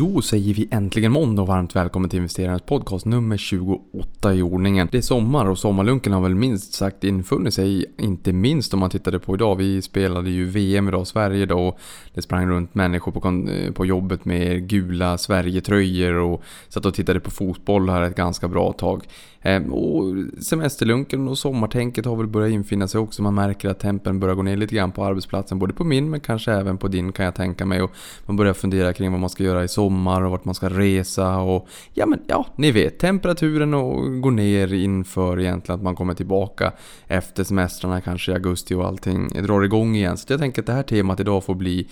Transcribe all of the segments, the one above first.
Då säger vi äntligen måndag och varmt välkommen till investerarnas podcast nummer 28 i ordningen. Det är sommar och sommarlunken har väl minst sagt infunnit sig, inte minst om man tittade på idag. Vi spelade ju VM idag, Sverige då, och det sprang runt människor på, på jobbet med gula Sverigetröjor och satt och tittade på fotboll här ett ganska bra tag. Ehm, och semesterlunken och sommartänket har väl börjat infinna sig också. Man märker att tempen börjar gå ner lite grann på arbetsplatsen, både på min men kanske även på din kan jag tänka mig. Och man börjar fundera kring vad man ska göra i sommar och vart man ska resa och ja men ja, ni vet temperaturen och går ner inför egentligen att man kommer tillbaka efter semestrarna kanske i augusti och allting drar igång igen. Så jag tänker att det här temat idag får bli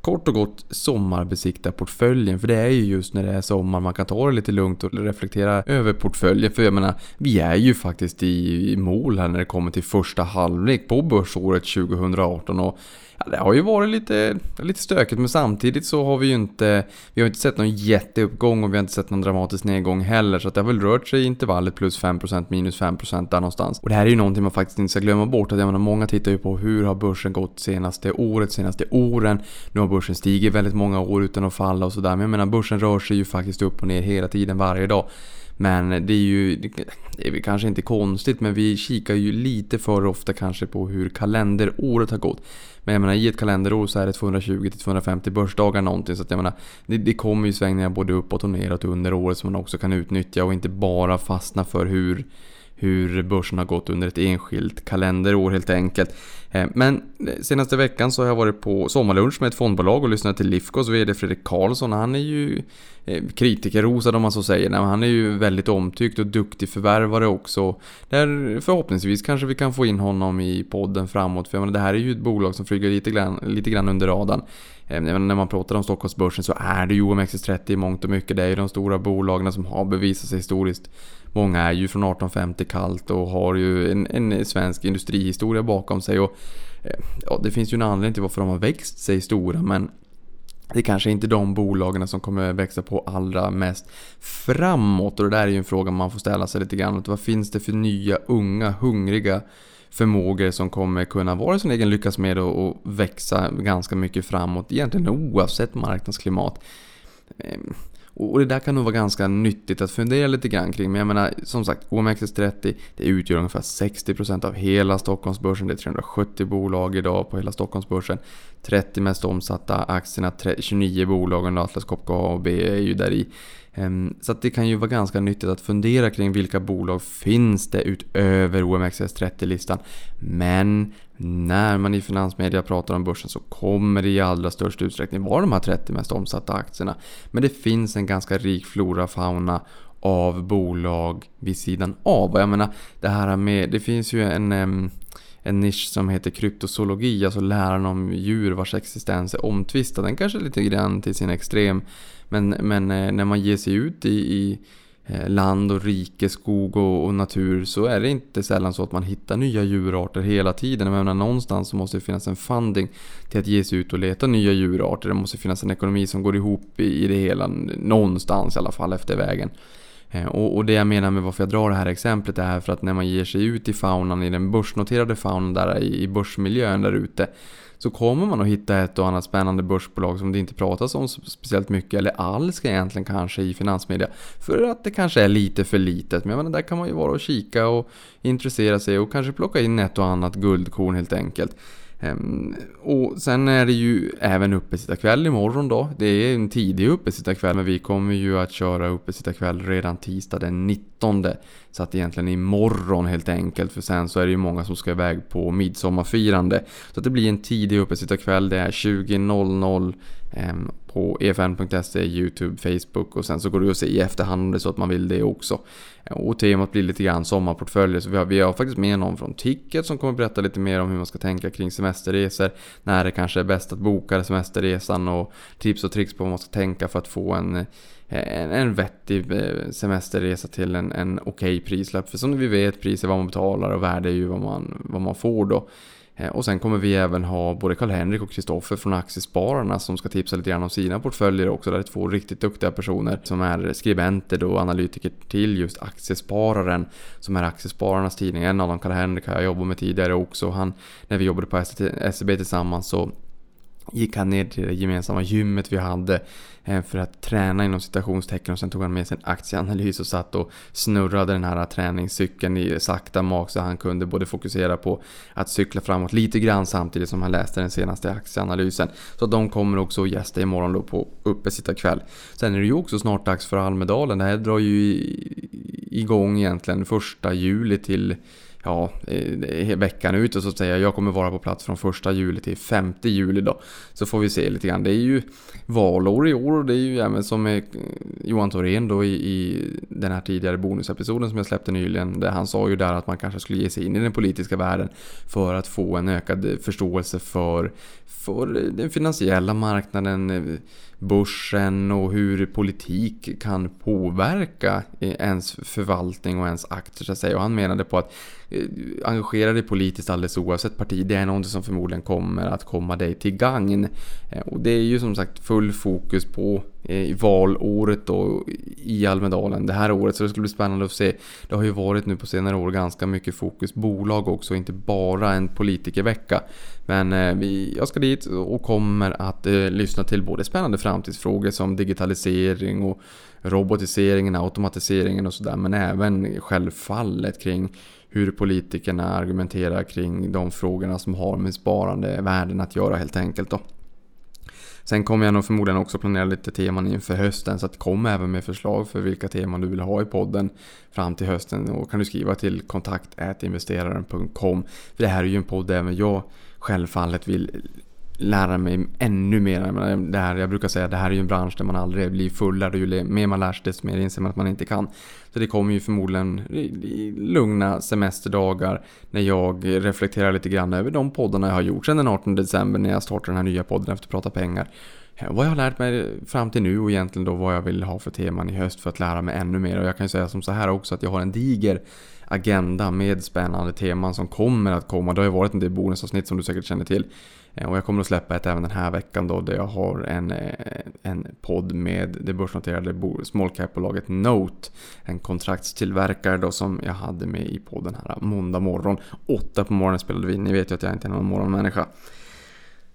kort och gott sommarbesikta portföljen. För det är ju just när det är sommar man kan ta det lite lugnt och reflektera över portföljen. För jag menar, vi är ju faktiskt i mål här när det kommer till första halvlek på börsåret 2018. Och Ja, det har ju varit lite, lite stökigt men samtidigt så har vi ju inte, vi har inte sett någon jätteuppgång och vi har inte sett någon dramatisk nedgång heller. Så att det har väl rört sig i intervallet plus 5% minus 5% där någonstans. Och det här är ju någonting man faktiskt inte ska glömma bort. Att jag menar, många tittar ju på hur har börsen gått senaste året, senaste åren. Nu har börsen stigit väldigt många år utan att falla och sådär. Men jag menar börsen rör sig ju faktiskt upp och ner hela tiden varje dag. Men det är ju, det är kanske inte konstigt, men vi kikar ju lite för ofta kanske på hur kalenderåret har gått. Men jag menar i ett kalenderår så är det 220-250 börsdagar någonting. Så att jag menar, det, det kommer ju svängningar både uppåt och neråt under året som man också kan utnyttja och inte bara fastna för hur hur börsen har gått under ett enskilt kalenderår helt enkelt. Eh, men eh, senaste veckan så har jag varit på sommarlunch med ett fondbolag och lyssnat till Lifcos VD Fredrik Karlsson. Han är ju eh, kritikerrosad om man så säger. Han är ju väldigt omtyckt och duktig förvärvare också. Där förhoppningsvis kanske vi kan få in honom i podden framåt. För jag menar, det här är ju ett bolag som flyger lite grann, lite grann under radarn. När man pratar om Stockholmsbörsen så är det ju OMXS30 i mångt och mycket. Det är ju de stora bolagen som har bevisat sig historiskt Många är ju från 1850 kallt och har ju en, en svensk industrihistoria bakom sig. Och, eh, ja, det finns ju en anledning till varför de har växt sig stora men det är kanske inte de bolagen som kommer växa på allra mest framåt. Och det där är ju en fråga man får ställa sig lite grann. Vad finns det för nya, unga, hungriga förmågor som kommer kunna vara sin egen lyckas med och växa ganska mycket framåt. Egentligen oavsett marknadsklimat. Ehm, och det där kan nog vara ganska nyttigt att fundera lite grann kring. Men jag menar, som sagt, OMXS30 det utgör ungefär 60% av hela Stockholmsbörsen. Det är 370 bolag idag på hela Stockholmsbörsen. 30 mest omsatta aktierna, 29 bolag och Atlas Copco AB är ju där i. Ehm, så det kan ju vara ganska nyttigt att fundera kring vilka bolag finns det utöver OMXS30-listan. Men när man i finansmedia pratar om börsen så kommer det i allra störst utsträckning vara de här 30 mest omsatta aktierna. Men det finns en ganska rik flora fauna av bolag vid sidan av. Och jag menar, det här med, det finns ju en ehm, en nisch som heter kryptozoologi, alltså läran om djur vars existens är omtvistad. Den kanske är lite grann till sin extrem. Men, men eh, när man ger sig ut i, i eh, land och rike, skog och, och, natur så är det inte sällan så att man hittar nya djurarter hela tiden. Jag menar, någonstans så måste det finnas en funding till att ge sig ut och leta nya djurarter. Det måste finnas en ekonomi som går ihop i, i det hela någonstans i alla fall efter vägen. Eh, och, och, det jag menar med varför jag drar det här exemplet är för att när man ger sig ut i faunan, i den börsnoterade faunan där i, i börsmiljön där ute så kommer man att hitta ett och annat spännande börsbolag som det inte pratas om speciellt mycket eller alls egentligen kanske i finansmedia. För att det kanske är lite för litet. Men menar, där kan man ju vara och kika och intressera sig och kanske plocka in ett och annat guldkorn helt enkelt. Ehm, och sen är det ju även uppesittarkväll imorgon då. Det är en tidig uppesittarkväll men vi kommer ju att köra uppesittarkväll redan tisdag den 19. Så att egentligen imorgon helt enkelt för sen så är det ju många som ska iväg på midsommarfirande. Så att det blir en tidig uppesittarkväll. Det är 20.00 på efn.se, Youtube, Facebook och sen så går det att se i efterhand om det är så att man vill det också. Och temat blir lite grann sommarportföljer så vi har, vi har faktiskt med någon från Ticket som kommer berätta lite mer om hur man ska tänka kring semesterresor. När det kanske är bäst att boka semesterresan och tips och tricks på vad man ska tänka för att få en en, en vettig eh, semesterresa till en, en okej okay prislapp. För som vi vet, pris är vad man betalar och värde är ju vad man, vad man får då. Eh, och sen kommer vi även ha både Karl-Henrik och Kristoffer från Aktiespararna som ska tipsa lite grann om sina portföljer också. Det är två riktigt duktiga personer som är skribenter och analytiker till just Aktiespararen som är Aktiespararnas tidning. En av dem, Karl-Henrik, har jag jobbat med tidigare också. Han, när vi jobbade på SEB tillsammans så gick han ner till det gemensamma gymmet vi hade eh, för att träna inom citationstecken och sen tog han med sig en aktieanalys och satt och snurrade den här träningscykeln i sakta mak så han kunde både fokusera på att cykla framåt lite grann samtidigt som han läste den senaste aktieanalysen. Så de kommer också att gästa imorgon då på uppesittarkväll. Sen är det ju också snart dags för Almedalen. Det här drar ju igång egentligen första juli till ja, eh, veckan ut och så att säga. Jag kommer vara på plats från första juli till 5 juli då. Så får vi se lite grann. Det är ju valår i år och det är ju även som med eh, Johan Thorén då i, i den här tidigare bonusepisoden som jag släppte nyligen. Där han sa ju där att man kanske skulle ge sig in i den politiska världen för att få en ökad förståelse för, för den finansiella marknaden, eh, börsen och hur politik kan påverka eh, ens förvaltning och ens aktier så att säga. Och han menade på att eh, engagera dig politiskt alldeles oavsett parti, det är något som förmodligen kommer att komma dig till gagn. Eh, och det är ju som sagt full fokus på i valåret då i Almedalen det här året så det skulle bli spännande att se. Det har ju varit nu på senare år ganska mycket fokus bolag också, inte bara en politikervecka. Men eh, vi, jag ska dit och kommer att eh, lyssna till både spännande framtidsfrågor som digitalisering och robotiseringen, automatiseringen och sådär. Men även självfallet kring hur politikerna argumenterar kring de frågorna som har med sparande värden att göra helt enkelt. Då. Sen kommer jag nog förmodligen också planera lite teman inför hösten så att kom även med förslag för vilka teman du vill ha i podden fram till hösten. Och kan du skriva till kontakt.investeraren.com för det här är ju en podd även jag självfallet vill lära mig ännu mer. Det här, jag brukar säga att det här är ju en bransch där man aldrig blir fullärd ju mer man lär sig desto mer inser man att man inte kan. Så det kommer ju förmodligen lugna semesterdagar när jag reflekterar lite grann över de poddarna jag har gjort sedan den 18 december när jag startade den här nya podden efter att prata pengar. Vad jag har lärt mig fram till nu och egentligen då vad jag vill ha för teman i höst för att lära mig ännu mer. Och jag kan ju säga som så här också att jag har en diger agenda med spännande teman som kommer att komma. Det har ju varit en del bonusavsnitt som du säkert känner till. Eh, och jag kommer att släppa ett även den här veckan då där jag har en, eh, en podd med det börsnoterade small cap-bolaget Note. En kontraktstillverkare då som jag hade med i podden här måndag morgon. Åtta på morgonen spelade vi in. Ni vet ju att jag inte är någon morgonmänniska.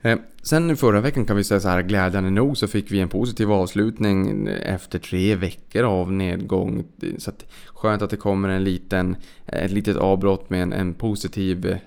Eh, sen förra veckan kan vi säga så här, glädjande nog så fick vi en positiv avslutning efter tre veckor av nedgång. Så att, skönt att det kommer en liten, ett litet avbrott med en, en positiv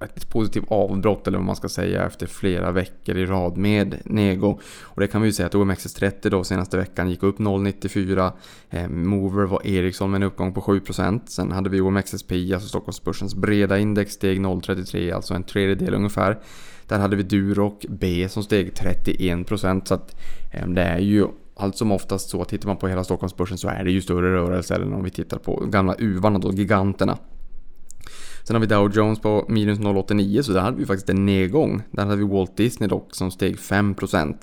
ett positivt avbrott eller vad man ska säga efter flera veckor i rad med nedgång. Och det kan vi ju säga att OMXS30 då senaste veckan gick upp 0,94. Eh, Mover var Ericsson med en uppgång på 7%. Sen hade vi OMXSPI, alltså Stockholmsbörsens breda index, steg 0,33, alltså en tredjedel ungefär. Där hade vi Duroc B som steg 31% så att eh, det är ju allt som oftast så, tittar man på hela Stockholmsbörsen så är det ju större rörelser än om vi tittar på gamla uvarna då, giganterna. Sen har vi Dow Jones på minus 0,89 så där hade vi faktiskt en nedgång. Där hade vi Walt Disney dock som steg 5%.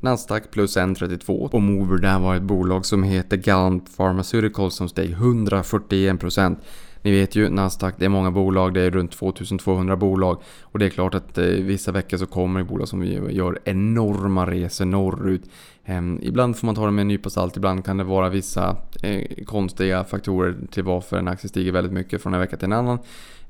Nasdaq plus 1,32 och Mover där var ett bolag som heter Gallant Pharmaceuticals som steg 141%. Ni vet ju Nasdaq, det är många bolag, det är runt 2200 bolag. Och det är klart att eh, vissa veckor så kommer det bolag som gör enorma resor norrut. Ehm, ibland får man ta det med en nypa salt, ibland kan det vara vissa eh, konstiga faktorer till varför en aktie stiger väldigt mycket från en vecka till en annan.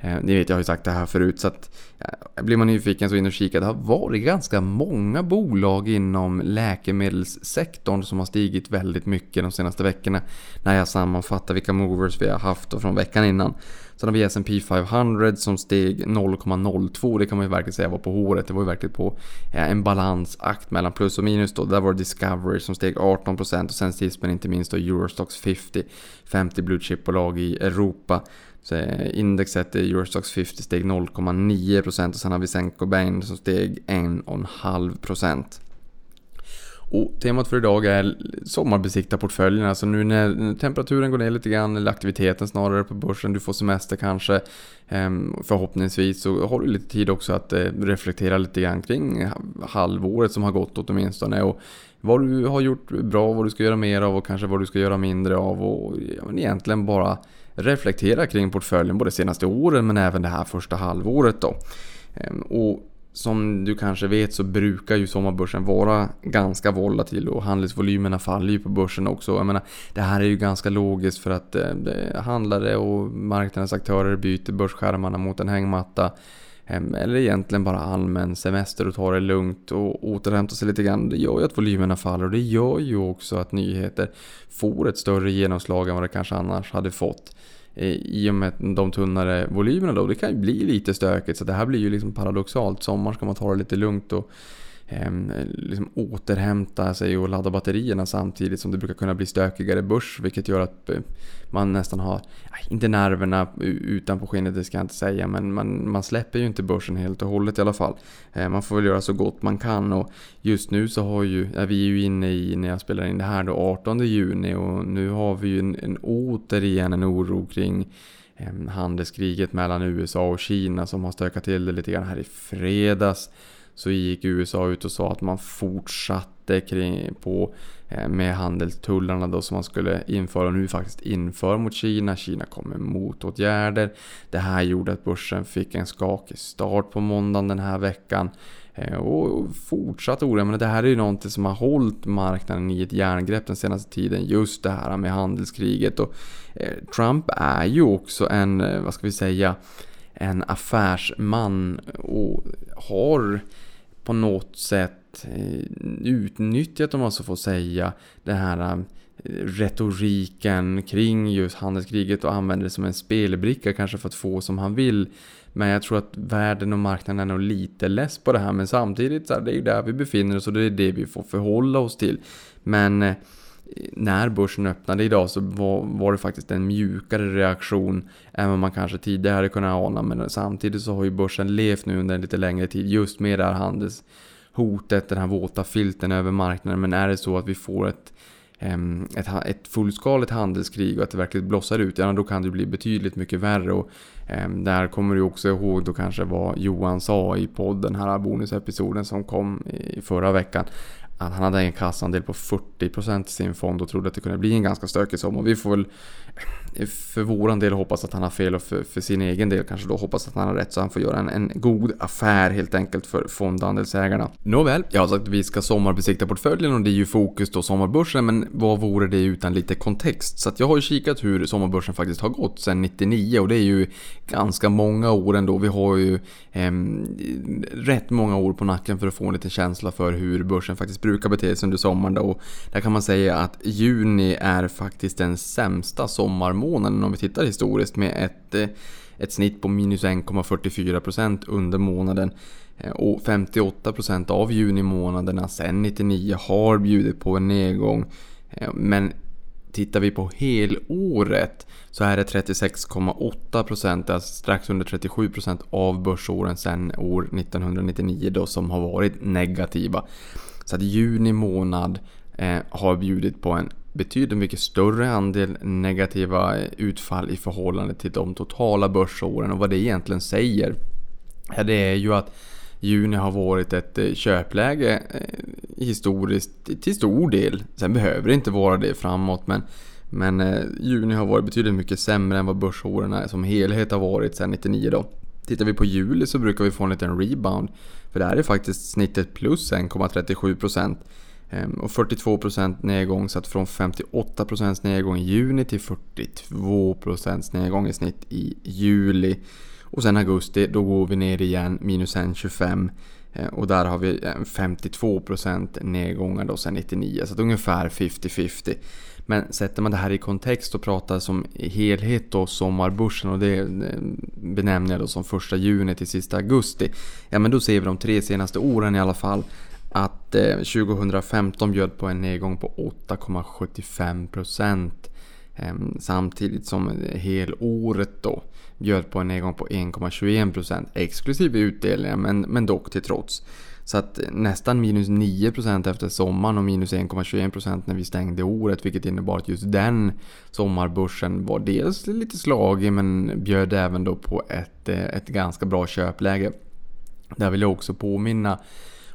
Eh, ni vet, jag har ju sagt det här förut så att eh, blir man nyfiken så in och kika. Det har varit ganska många bolag inom läkemedelssektorn som har stigit väldigt mycket de senaste veckorna. När jag sammanfattar vilka movers vi har haft från veckan innan. Sen har vi S&P 500 som steg 0,02. Det kan man ju verkligen säga var på håret. Det var ju verkligen på eh, en balansakt mellan plus och minus då. Där var det Discovery som steg 18% och sen sist men inte minst då Eurostox 50. 50 blue chip-bolag i Europa. Så eh, indexet i Eurostox 50 steg 0,9% och sen har vi Senko Bain som steg 1,5%. Och temat för idag är sommarbesikta portföljen. Alltså nu när temperaturen går ner lite grann, eller aktiviteten snarare på börsen, du får semester kanske. Ehm, förhoppningsvis så har du lite tid också att eh, reflektera lite grann kring halvåret som har gått åtminstone. Och vad du har gjort bra, vad du ska göra mer av och kanske vad du ska göra mindre av och ja, men egentligen bara reflektera kring portföljen både senaste åren men även det här första halvåret då. Ehm, och som du kanske vet så brukar ju sommarbörsen vara ganska volatil och handelsvolymerna faller ju på börsen också. Jag menar, det här är ju ganska logiskt för att eh, handlare och marknadens aktörer byter börsskärmarna mot en hängmatta. Eh, eller egentligen bara allmän semester och tar det lugnt och återhämtar sig lite grann. Det gör ju att volymerna faller och det gör ju också att nyheter får ett större genomslag än vad det kanske annars hade fått. Eh, I och med de tunnare volymerna då. Det kan ju bli lite stökigt så det här blir ju liksom paradoxalt. Sommar ska man ta det lite lugnt och Ehm, liksom återhämta sig och ladda batterierna samtidigt som det brukar kunna bli stökigare börs vilket gör att eh, man nästan har, inte nerverna utanpå skinnet det ska jag inte säga, men man, man släpper ju inte börsen helt och hållet i alla fall. Eh, man får väl göra så gott man kan och just nu så har ju, ja, vi är ju inne i, när jag spelar in det här då, 18 juni och nu har vi ju en, en återigen en oro kring ehm, handelskriget mellan USA och Kina som har stökat till det lite grann här i fredags så gick USA ut och sa att man fortsatte kring, på, eh, med handelstullarna då som man skulle införa och nu faktiskt inför mot Kina. Kina kom med motåtgärder. Det här gjorde att börsen fick en skakig start på måndagen den här veckan. Eh, och fortsatt oro. Men det här är ju någonting som har hållit marknaden i ett järngrepp den senaste tiden. Just det här med handelskriget. Och eh, Trump är ju också en, vad ska vi säga, en affärsman och har på något sätt eh, utnyttjat, om man så får säga, den här eh, retoriken kring just handelskriget och använder det som en spelbricka kanske för att få som han vill. Men jag tror att världen och marknaden är nog lite less på det här. Men samtidigt så är det ju där vi befinner oss och det är det vi får förhålla oss till. Men eh, när börsen öppnade idag så var, var, det faktiskt en mjukare reaktion än vad man kanske tidigare hade kunnat ana. Men samtidigt så har ju börsen levt nu under en lite längre tid just med det här handelshotet, den här våta filten över marknaden. Men är det så att vi får ett, ett, ett fullskaligt handelskrig och att det verkligen blossar ut, ja då kan det bli betydligt mycket värre. Och där kommer du också ihåg då kanske vad Johan sa i podden, den här bonusepisoden som kom i förra veckan han hade en kassandel på 40% i sin fond och trodde att det kunde bli en ganska stökig sommar. Vi får väl för våran del hoppas att han har fel och för, för sin egen del kanske då hoppas att han har rätt så han får göra en, en god affär helt enkelt för fondandelsägarna. Nåväl, jag har sagt att vi ska sommarbesikta portföljen och det är ju fokus då sommarbörsen men vad vore det utan lite kontext? Så att jag har ju kikat hur sommarbörsen faktiskt har gått sedan 99 och det är ju ganska många år ändå. Vi har ju eh, rätt många år på nacken för att få en liten känsla för hur börsen faktiskt brukar bete sig under sommaren då. Och där kan man säga att juni är faktiskt den sämsta månaden om vi tittar historiskt med ett, eh, ett snitt på minus 1,44% under månaden. Eh, och 58% av junimånaderna sedan 99 har bjudit på en nedgång. Eh, men tittar vi på helåret så är det 36,8% alltså strax under 37% av börsåren sedan år 1999 då som har varit negativa. Så att juni månad har bjudit på en betydligt mycket större andel negativa utfall i förhållande till de totala börsåren och vad det egentligen säger ja, det är ju att juni har varit ett eh, köpläge eh, historiskt till stor del. Sen behöver det inte vara det framåt men, men eh, juni har varit betydligt mycket sämre än vad börsåren som helhet har varit sedan 99 då. Tittar vi på juli så brukar vi få en liten rebound. För där är faktiskt snittet plus 1,37%. Ehm, och 42% nedgång så att från 58% nedgång i juni till 42% nedgång i snitt i juli. Och sen augusti då går vi ner igen minus 1,25 ehm, och där har vi ehm, 52% nedgångar då sen 99 så att ungefär 50-50. Men sätter man det här i kontext och pratar som helhet då sommarbörsen och det benämner jag då som första juni till sista augusti. Ja men då ser vi de tre senaste åren i alla fall att eh, 2015 bjöd på en nedgång på 8,75% ehm, samtidigt som helåret då bjöd på en nedgång på 1,21% exklusive utdelningar men, men dock till trots. Så att eh, nästan minus 9% efter sommaren och minus 1,21% när vi stängde året vilket innebar att just den sommarbörsen var dels lite slagig men bjöd även då på ett, eh, ett ganska bra köpläge. Där vill jag också påminna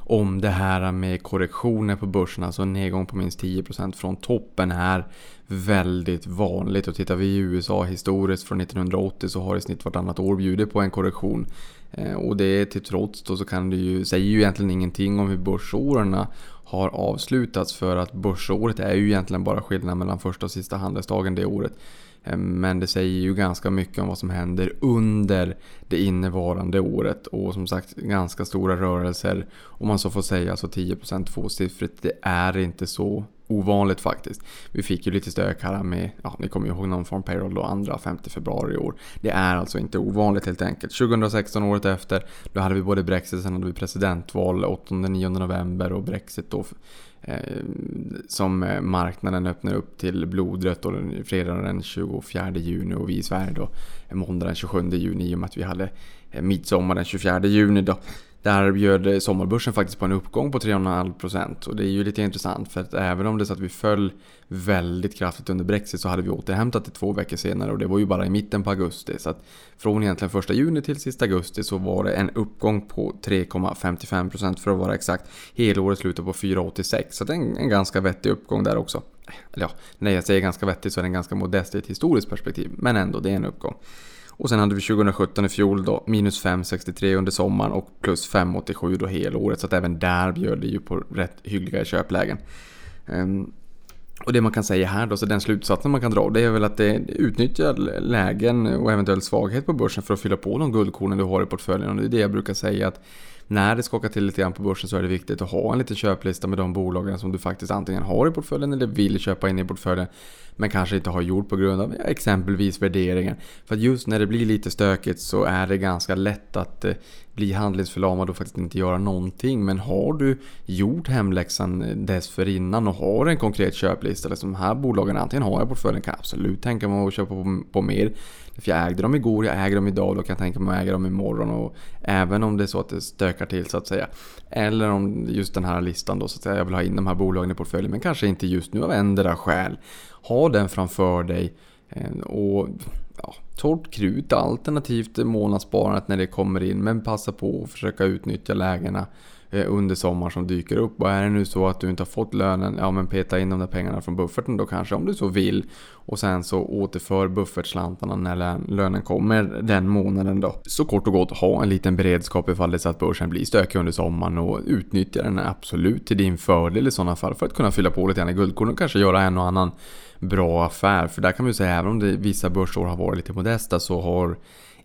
om det här med korrektioner på börsen, alltså en nedgång på minst 10% från toppen är väldigt vanligt. Och tittar vi i USA historiskt från 1980 så har i snitt vartannat år bjudit på en korrektion. Eh, och det till trots då så kan det ju, säger ju egentligen ingenting om hur börsåren har avslutats för att börsåret är ju egentligen bara skillnaden mellan första och sista handelsdagen det året. Eh, men det säger ju ganska mycket om vad som händer under det innevarande året. Och som sagt ganska stora rörelser. Om man så får säga alltså så 10% tvåsiffrigt. Det är inte så ovanligt faktiskt. Vi fick ju lite stök här med, ja ni kommer ju ihåg någon form payroll då, andra 5 februari i år. Det är alltså inte ovanligt helt enkelt. 2016 året efter, då hade vi både Brexit, sen hade vi presidentval 8-9 november och Brexit då Eh, som eh, marknaden öppnar upp till blodrött och fredagen den 24 juni och vi i Sverige då eh, måndag den 27 juni i och med att vi hade midsommar den 24 juni då. Där bjöd sommarbörsen faktiskt på en uppgång på 3,5% och det är ju lite intressant för att även om det så att vi föll väldigt kraftigt under Brexit så hade vi återhämtat det två veckor senare och det var ju bara i mitten på augusti. Så att från egentligen första juni till sista augusti så var det en uppgång på 3,55% för att vara exakt. Helåret slutar på 4,86 så det är en, en ganska vettig uppgång där också. Eller ja, när jag säger ganska vettig så är den ganska modest i ett historiskt perspektiv men ändå, det är en uppgång. Och sen hade vi 2017 i fjol då minus 5,63 under sommaren och plus 5,87 då helåret. Så att även där bjöd det ju på rätt hyggliga köplägen. Ehm, och det man kan säga här då, så den slutsatsen man kan dra, det är väl att det utnyttjar lägen och eventuell svaghet på börsen för att fylla på de guldkornen du har i portföljen. Och det är det jag brukar säga att när det skakar till lite grann på börsen så är det viktigt att ha en liten köplista med de bolagen som du faktiskt antingen har i portföljen eller vill köpa in i portföljen. Men kanske inte har gjort på grund av exempelvis värderingen. För att just när det blir lite stökigt så är det ganska lätt att eh, bli handlingsförlamad och faktiskt inte göra någonting. Men har du gjort hemläxan dessförinnan och har en konkret köplista, liksom de här bolagen antingen har jag portföljen, kan jag absolut tänka mig att köpa på, på mer. För jag ägde dem igår, jag äger dem idag och då kan jag tänka mig att äga dem imorgon. Och även om det är så att det stökar till så att säga. Eller om just den här listan då så att säga, jag vill ha in de här bolagen i portföljen men kanske inte just nu av ändra skäl. Ha den framför dig eh, och ja, torrt krut alternativt månadssparandet när det kommer in men passa på att försöka utnyttja lägena. Eh, under sommaren som dyker upp. Och är det nu så att du inte har fått lönen, ja men peta in de där pengarna från bufferten då kanske om du så vill. Och sen så återför buffertslantarna när lönen kommer den månaden då. Så kort och gott ha en liten beredskap ifall det så att börsen blir stökig under sommaren och utnyttja den absolut till din fördel i sådana fall för att kunna fylla på lite grann i guldkorn och kanske göra en och annan bra affär. För där kan vi säga även om det vissa börsår har varit lite modesta så har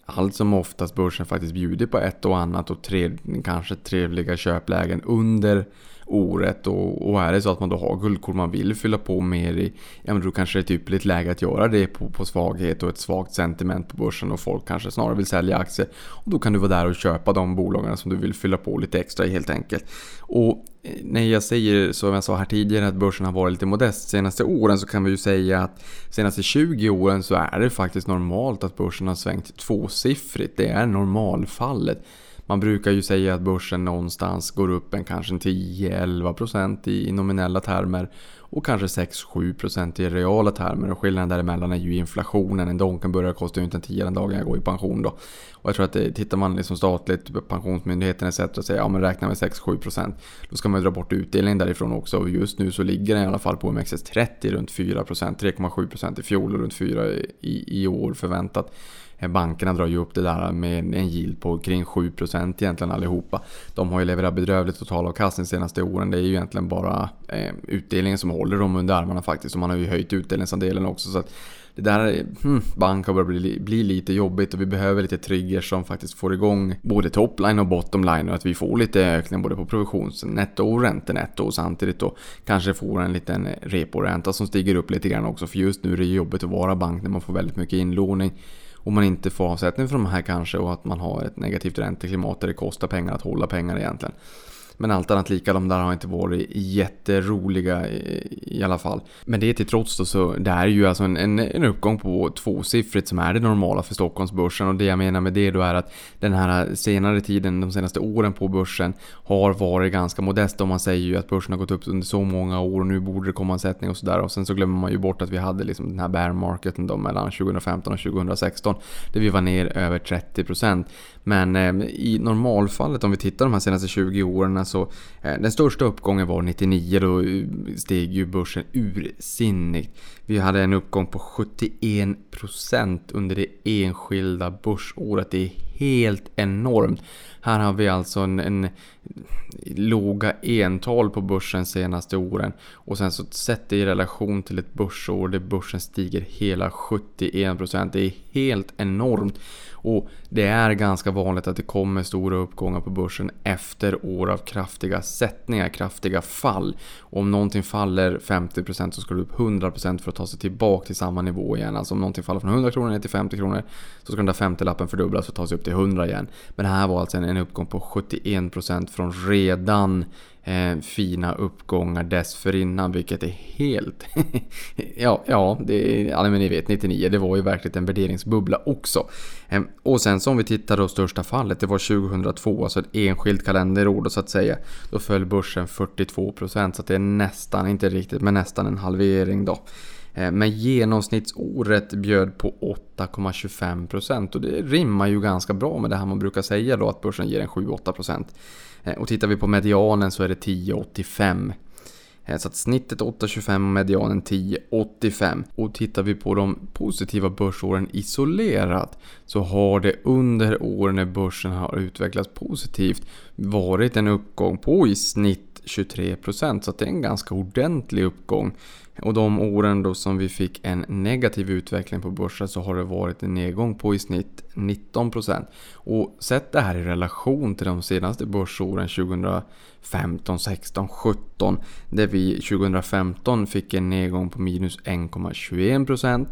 allt som oftast börsen faktiskt bjuder på ett och annat och tre, kanske trevliga köplägen under året och, och är det så att man då har guldkorn man vill fylla på mer i, ja men då kanske det är ett ypperligt läge att göra det på, på svaghet och ett svagt sentiment på börsen och folk kanske snarare vill sälja aktier. Och då kan du vara där och köpa de bolagen som du vill fylla på lite extra i helt enkelt. Och eh, när jag säger som jag sa här tidigare att börsen har varit lite modest senaste åren så kan vi ju säga att senaste 20 åren så är det faktiskt normalt att börsen har svängt tvåsiffrigt. Det är normalfallet. Man brukar ju säga att börsen någonstans går upp en kanske 10-11% i nominella termer och kanske 6-7% i reala termer. Och skillnaden däremellan är ju inflationen. En Donken börjar kosta ju inte en tia den dagen jag går i pension då. Och jag tror att det, tittar man liksom statligt, Pensionsmyndigheten etc. och säger ja men räkna med 6-7% då ska man ju dra bort utdelningen därifrån också. Och just nu så ligger den i alla fall på OMXS30 runt 4%, 3,7% i fjol och runt 4% i, i år förväntat. Eh, bankerna drar ju upp det där med en yield på kring 7% egentligen allihopa. De har ju levererat bedrövlig totalavkastning de senaste åren. Det är ju egentligen bara eh, utdelningen som håller dem under armarna faktiskt. Och man har ju höjt utdelningsandelen också. Så att det där hmm, bank börjar bli, bli lite jobbigt och vi behöver lite triggers som faktiskt får igång både topline och bottomline och att vi får lite ökning både på provisionsnetto och räntenetto och samtidigt då kanske får en liten reporänta som stiger upp lite grann också för just nu är det jobbigt att vara bank när man får väldigt mycket inlåning och man inte får avsättning för de här kanske och att man har ett negativt ränteklimat där det kostar pengar att hålla pengar egentligen. Men allt annat lika, de där har inte varit jätteroliga i, i alla fall. Men det till trots då så det är ju alltså en, en, en uppgång på tvåsiffrigt som är det normala för Stockholmsbörsen. Och det jag menar med det då är att den här senare tiden, de senaste åren på börsen har varit ganska modest. Och man säger ju att börsen har gått upp under så många år och nu borde det komma en sättning och sådär. Och sen så glömmer man ju bort att vi hade liksom den här bear marketen då mellan 2015 och 2016. Där vi var ner över 30%. Men eh, i normalfallet om vi tittar de här senaste 20 åren så eh, den största uppgången var 99 då steg ju börsen ursinnigt. Vi hade en uppgång på 71% under det enskilda börsåret. Det är helt enormt. Här har vi alltså en, en låga ental på börsen senaste åren. Och sen så sett det i relation till ett börsår där börsen stiger hela 71%. Det är helt enormt. Och det är ganska vanligt att det kommer stora uppgångar på börsen efter år av kraftiga sättningar, kraftiga fall. Och om någonting faller 50% så ska du upp 100% för att ta sig tillbaka till samma nivå igen. Alltså om någonting faller från 100 kronor ner till 50 kronor så ska den där 50-lappen fördubblas och ta sig upp till 100 igen. Men det här var alltså en uppgång på 71% från redan eh, fina uppgångar dessförinnan, vilket är helt... ja, ja, det, ja, men ni vet 99, det var ju verkligen en värderingsbubbla också. Eh, och sen så om vi tittar då största fallet, det var 2002, alltså ett enskilt kalenderår då så att säga. Då föll börsen 42% så att det är nästan, inte riktigt, men nästan en halvering då. Ehm, men genomsnittsåret bjöd på 8,25% och det rimmar ju ganska bra med det här man brukar säga då att börsen ger en 7-8%. Eh, och tittar vi på medianen så är det 10,85. Eh, så att snittet 8,25 och medianen 10,85. Och tittar vi på de positiva börsåren isolerat så har det under åren när börsen har utvecklats positivt varit en uppgång på i snitt 23% så det är en ganska ordentlig uppgång. Och de åren då som vi fick en negativ utveckling på börsen så har det varit en nedgång på i snitt 19%. Och sätt det här i relation till de senaste börsåren 2015, 16, 17 där vi 2015 fick en nedgång på minus 1,21%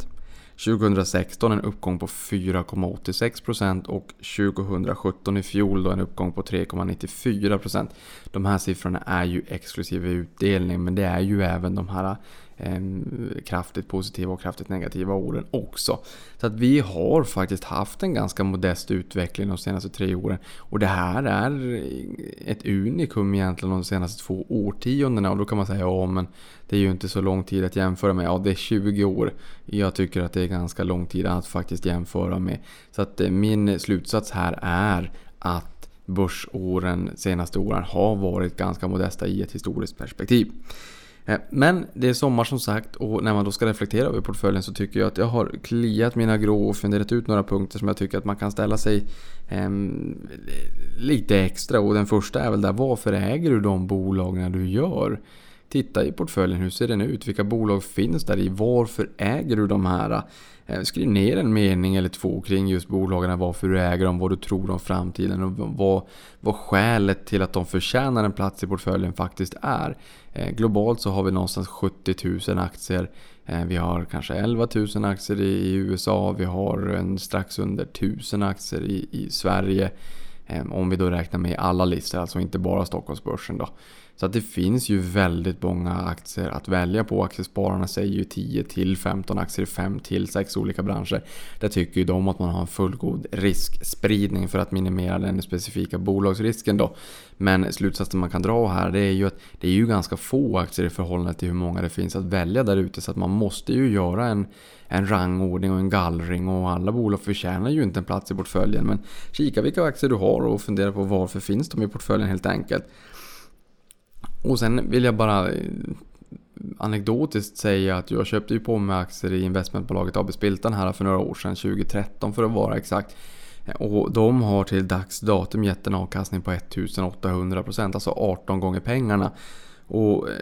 2016 en uppgång på 4,86% och 2017 i fjol då en uppgång på 3,94%. De här siffrorna är ju exklusive utdelning men det är ju även de här Ehm, kraftigt positiva och kraftigt negativa åren också. Så att vi har faktiskt haft en ganska modest utveckling de senaste tre åren. Och det här är ett unikum egentligen de senaste två årtiondena. Och då kan man säga ja men det är ju inte så lång tid att jämföra med. Ja det är 20 år. Jag tycker att det är ganska lång tid att faktiskt jämföra med. Så att eh, min slutsats här är att börsåren senaste åren har varit ganska modesta i ett historiskt perspektiv. Eh, men det är sommar som sagt och när man då ska reflektera över portföljen så tycker jag att jag har kliat mina grå och funderat ut några punkter som jag tycker att man kan ställa sig eh, lite extra. Och den första är väl där, varför äger du de bolagen du gör? Titta i portföljen, hur ser den ut? Vilka bolag finns där i? Varför äger du de här? Eh, skriv ner en mening eller två kring just bolagen, varför du äger dem, vad du tror om framtiden och vad, vad skälet till att de förtjänar en plats i portföljen faktiskt är. Eh, globalt så har vi någonstans 70 000 aktier. Eh, vi har kanske 11 000 aktier i USA, vi har en strax under 1000 aktier i, i Sverige. Om vi då räknar med alla listor, alltså inte bara Stockholmsbörsen då. Så att det finns ju väldigt många aktier att välja på. Aktiespararna säger ju 10 till 15 aktier i 5 till 6 olika branscher. Där tycker ju de att man har en fullgod riskspridning för att minimera den specifika bolagsrisken då. Men slutsatsen man kan dra här det är ju att det är ju ganska få aktier i förhållande till hur många det finns att välja där ute. Så att man måste ju göra en, en rangordning och en gallring och alla bolag förtjänar ju inte en plats i portföljen. Men kika vilka aktier du har och fundera på varför finns de i portföljen helt enkelt. Och sen vill jag bara eh, anekdotiskt säga att jag köpte ju på mig aktier i investmentbolaget AB Spiltan här för några år sedan, 2013 för att vara exakt. Eh, och de har till dags datum gett en avkastning på 1800%, alltså 18 gånger pengarna. Och eh,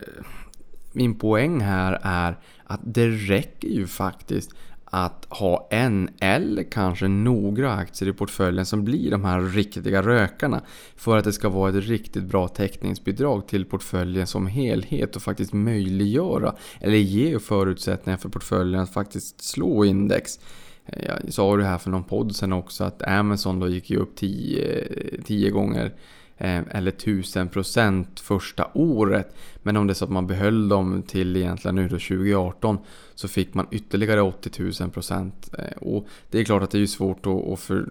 min poäng här är att det räcker ju faktiskt att ha en eller kanske några aktier i portföljen som blir de här riktiga rökarna för att det ska vara ett riktigt bra täckningsbidrag till portföljen som helhet och faktiskt möjliggöra eller ge förutsättningar för portföljen att faktiskt slå index. Eh, jag sa det här för någon podd sen också att Amazon då gick ju upp 10 eh, gånger eh, eller 1000% första året. Men om det är så att man behöll dem till egentligen nu då 2018 så fick man ytterligare 80 000 procent. Och det är klart att det är svårt att, att för,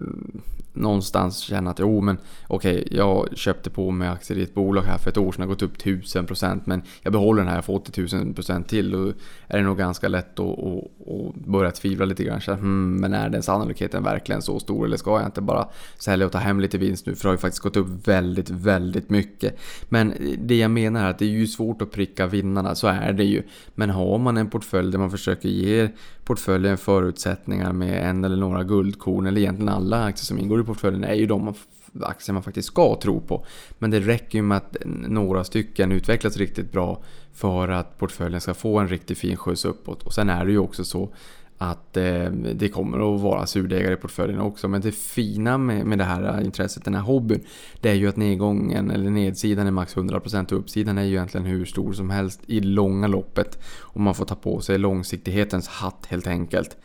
någonstans känna att jo men okej, okay, jag köpte på mig aktier i ett bolag här för ett år sedan, har gått upp 1000% men jag behåller den här för 80 000% till. Då är det nog ganska lätt att, att, att börja tvivla lite grann. Så, hmm, men är den sannolikheten verkligen så stor eller ska jag inte bara sälja och ta hem lite vinst nu? För det har ju faktiskt gått upp väldigt, väldigt mycket. Men eh, det jag menar är att det är ju svårt att pricka vinnarna, så är det ju. Men har man en portfölj där man försöker ge portföljen förutsättningar med en eller några guldkorn, eller egentligen alla aktier som ingår i portföljen, är ju de aktier man faktiskt ska tro på. Men det räcker ju med att några stycken utvecklas riktigt bra för att portföljen ska få en riktigt fin skjuts uppåt. Och sen är det ju också så att eh, det kommer att vara surdegar i portföljen också. Men det fina med, med det här intresset, den här hobbyn, det är ju att nedgången eller nedsidan är max 100% och uppsidan är ju egentligen hur stor som helst i långa loppet. Och man får ta på sig långsiktighetens hatt helt enkelt.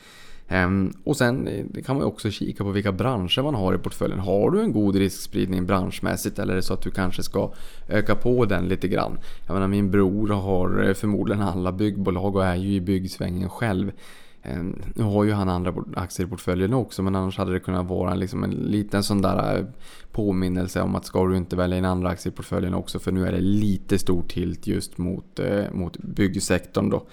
Ehm, och sen eh, kan man också kika på vilka branscher man har i portföljen. Har du en god riskspridning branschmässigt eller är det så att du kanske ska öka på den lite grann? Jag menar min bror har eh, förmodligen alla byggbolag och är ju i byggsvängen själv. Ehm, nu har ju han andra aktier i portföljen också men annars hade det kunnat vara liksom en liten sån där eh, påminnelse om att ska du inte välja in andra aktier i portföljen också för nu är det lite stor tilt just mot, eh, mot byggsektorn då.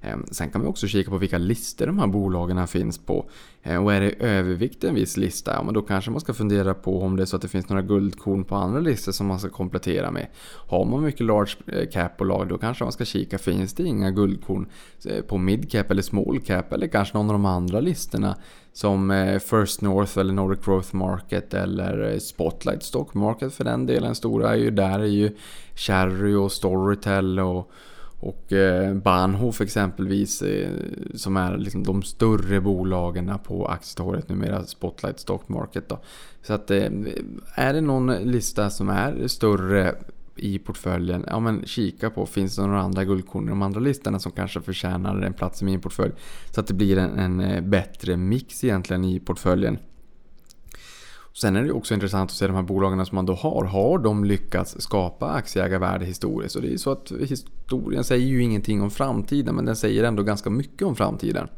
Ehm, sen kan vi också kika på vilka listor de här bolagen finns på. Ehm, och är det övervikt en viss lista, ja men då kanske man ska fundera på om det är så att det finns några guldkorn på andra listor som man ska komplettera med. Har man mycket large eh, cap-bolag då kanske man ska kika, finns det inga guldkorn eh, på mid cap eller small cap eller kanske någon av de andra listorna som eh, First North eller Nordic Growth Market eller Spotlight Stock Market för den delen. Stora är ju där är ju Cherry och Storytel och och eh, Bahnhof exempelvis, eh, som är liksom de större bolagen på aktietorget numera, Spotlight Stock Market. Då. Så att eh, är det någon lista som är större i portföljen, ja men kika på, finns det några andra guldkorn i de andra listorna som kanske förtjänar en plats i min portfölj? Så att det blir en, en bättre mix egentligen i portföljen. Sen är det också intressant att se de här bolagen som man då har. Har de lyckats skapa aktieägarvärde historiskt? Och det är så att historien säger ju ingenting om framtiden men den säger ändå ganska mycket om framtiden.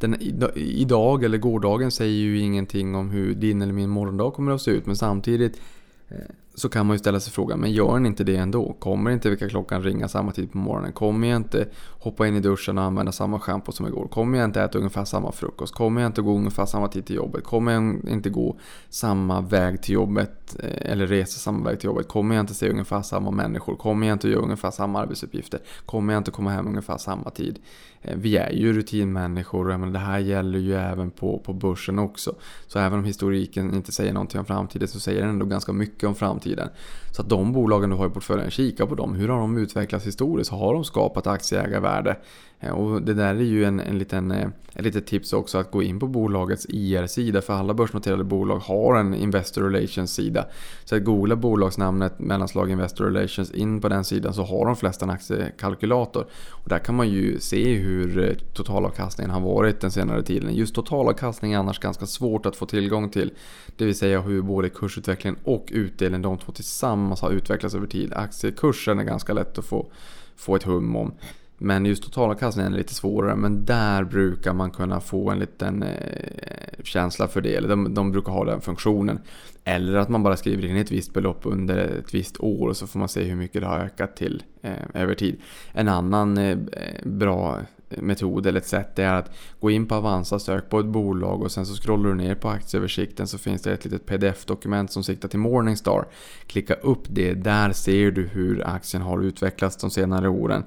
Den, idag eller gårdagen säger ju ingenting om hur din eller min morgondag kommer att se ut men samtidigt eh, så kan man ju ställa sig frågan, men gör den inte det ändå? Kommer inte väckarklockan ringa samma tid på morgonen? Kommer jag inte hoppa in i duschen och använda samma schampo som igår? Kommer jag inte äta ungefär samma frukost? Kommer jag inte gå ungefär samma tid till jobbet? Kommer jag inte gå samma väg till jobbet eh, eller resa samma väg till jobbet? Kommer jag inte se ungefär samma människor? Kommer jag inte göra ungefär samma arbetsuppgifter? Kommer jag inte komma hem ungefär samma tid? Eh, vi är ju rutinmänniskor och det här gäller ju även på, på börsen också. Så även om historiken inte säger någonting om framtiden så säger den ändå ganska mycket om framtiden framtiden. Så att de bolagen du har i portföljen, kika på dem. Hur har de utvecklats historiskt? Har de skapat aktieägarvärde? Eh, och det där är ju en, en liten, eh, ett litet tips också att gå in på bolagets IR-sida. För alla börsnoterade bolag har en Investor Relations-sida. Så att googla bolagsnamnet mellanslag Investor Relations in på den sidan så har de flesta en aktiekalkylator. Och där kan man ju se hur eh, totalavkastningen har varit den senare tiden. Just totalavkastning är annars ganska svårt att få tillgång till. Det vill säga hur både kursutvecklingen och utdelningen, de två tillsammans har utvecklats över tid. Aktiekursen är ganska lätt att få, få ett hum om. Men just totalavkastningen är lite svårare. Men där brukar man kunna få en liten eh, känsla för det. Eller de, de brukar ha den funktionen. Eller att man bara skriver in ett visst belopp under ett visst år och så får man se hur mycket det har ökat till eh, över tid. En annan eh, bra metod eller ett sätt är att gå in på Avanza, sök på ett bolag och sen så scrollar du ner på aktieöversikten så finns det ett litet pdf-dokument som siktar till Morningstar. Klicka upp det, där ser du hur aktien har utvecklats de senare åren.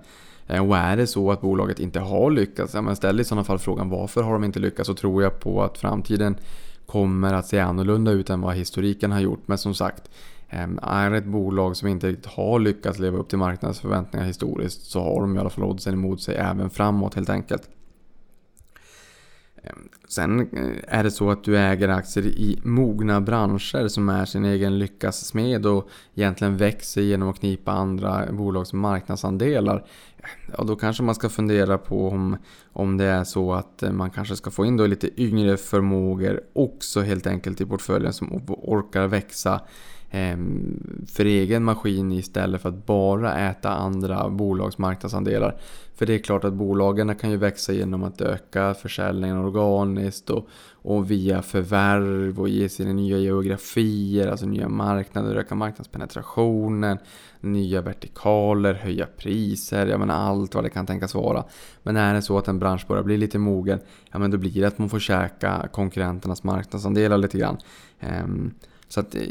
Eh, och är det så att bolaget inte har lyckats, ja, men ställ i sådana fall frågan varför har de inte lyckats? Så tror jag på att framtiden kommer att se annorlunda ut än vad historiken har gjort. Men som sagt, Ehm, är det ett bolag som inte riktigt har lyckats leva upp till marknadens förväntningar historiskt så har de i alla fall oddsen emot sig även framåt helt enkelt. Ehm, sen eh, är det så att du äger aktier i mogna branscher som är sin egen lyckas smed och egentligen växer genom att knipa andra bolags marknadsandelar. Ehm, ja, då kanske man ska fundera på om, om det är så att eh, man kanske ska få in då lite yngre förmågor också helt enkelt i portföljen som orkar växa Ehm, för egen maskin istället för att bara äta andra bolags marknadsandelar. För det är klart att bolagen kan ju växa genom att öka försäljningen organiskt och, och via förvärv och ge sina nya geografier, alltså nya marknader, öka marknadspenetrationen, nya vertikaler, höja priser, jag menar allt vad det kan tänkas vara. Men är det så att en bransch börjar bli lite mogen, ja men då blir det att man får käka konkurrenternas marknadsandelar lite grann. Um, så att, eh,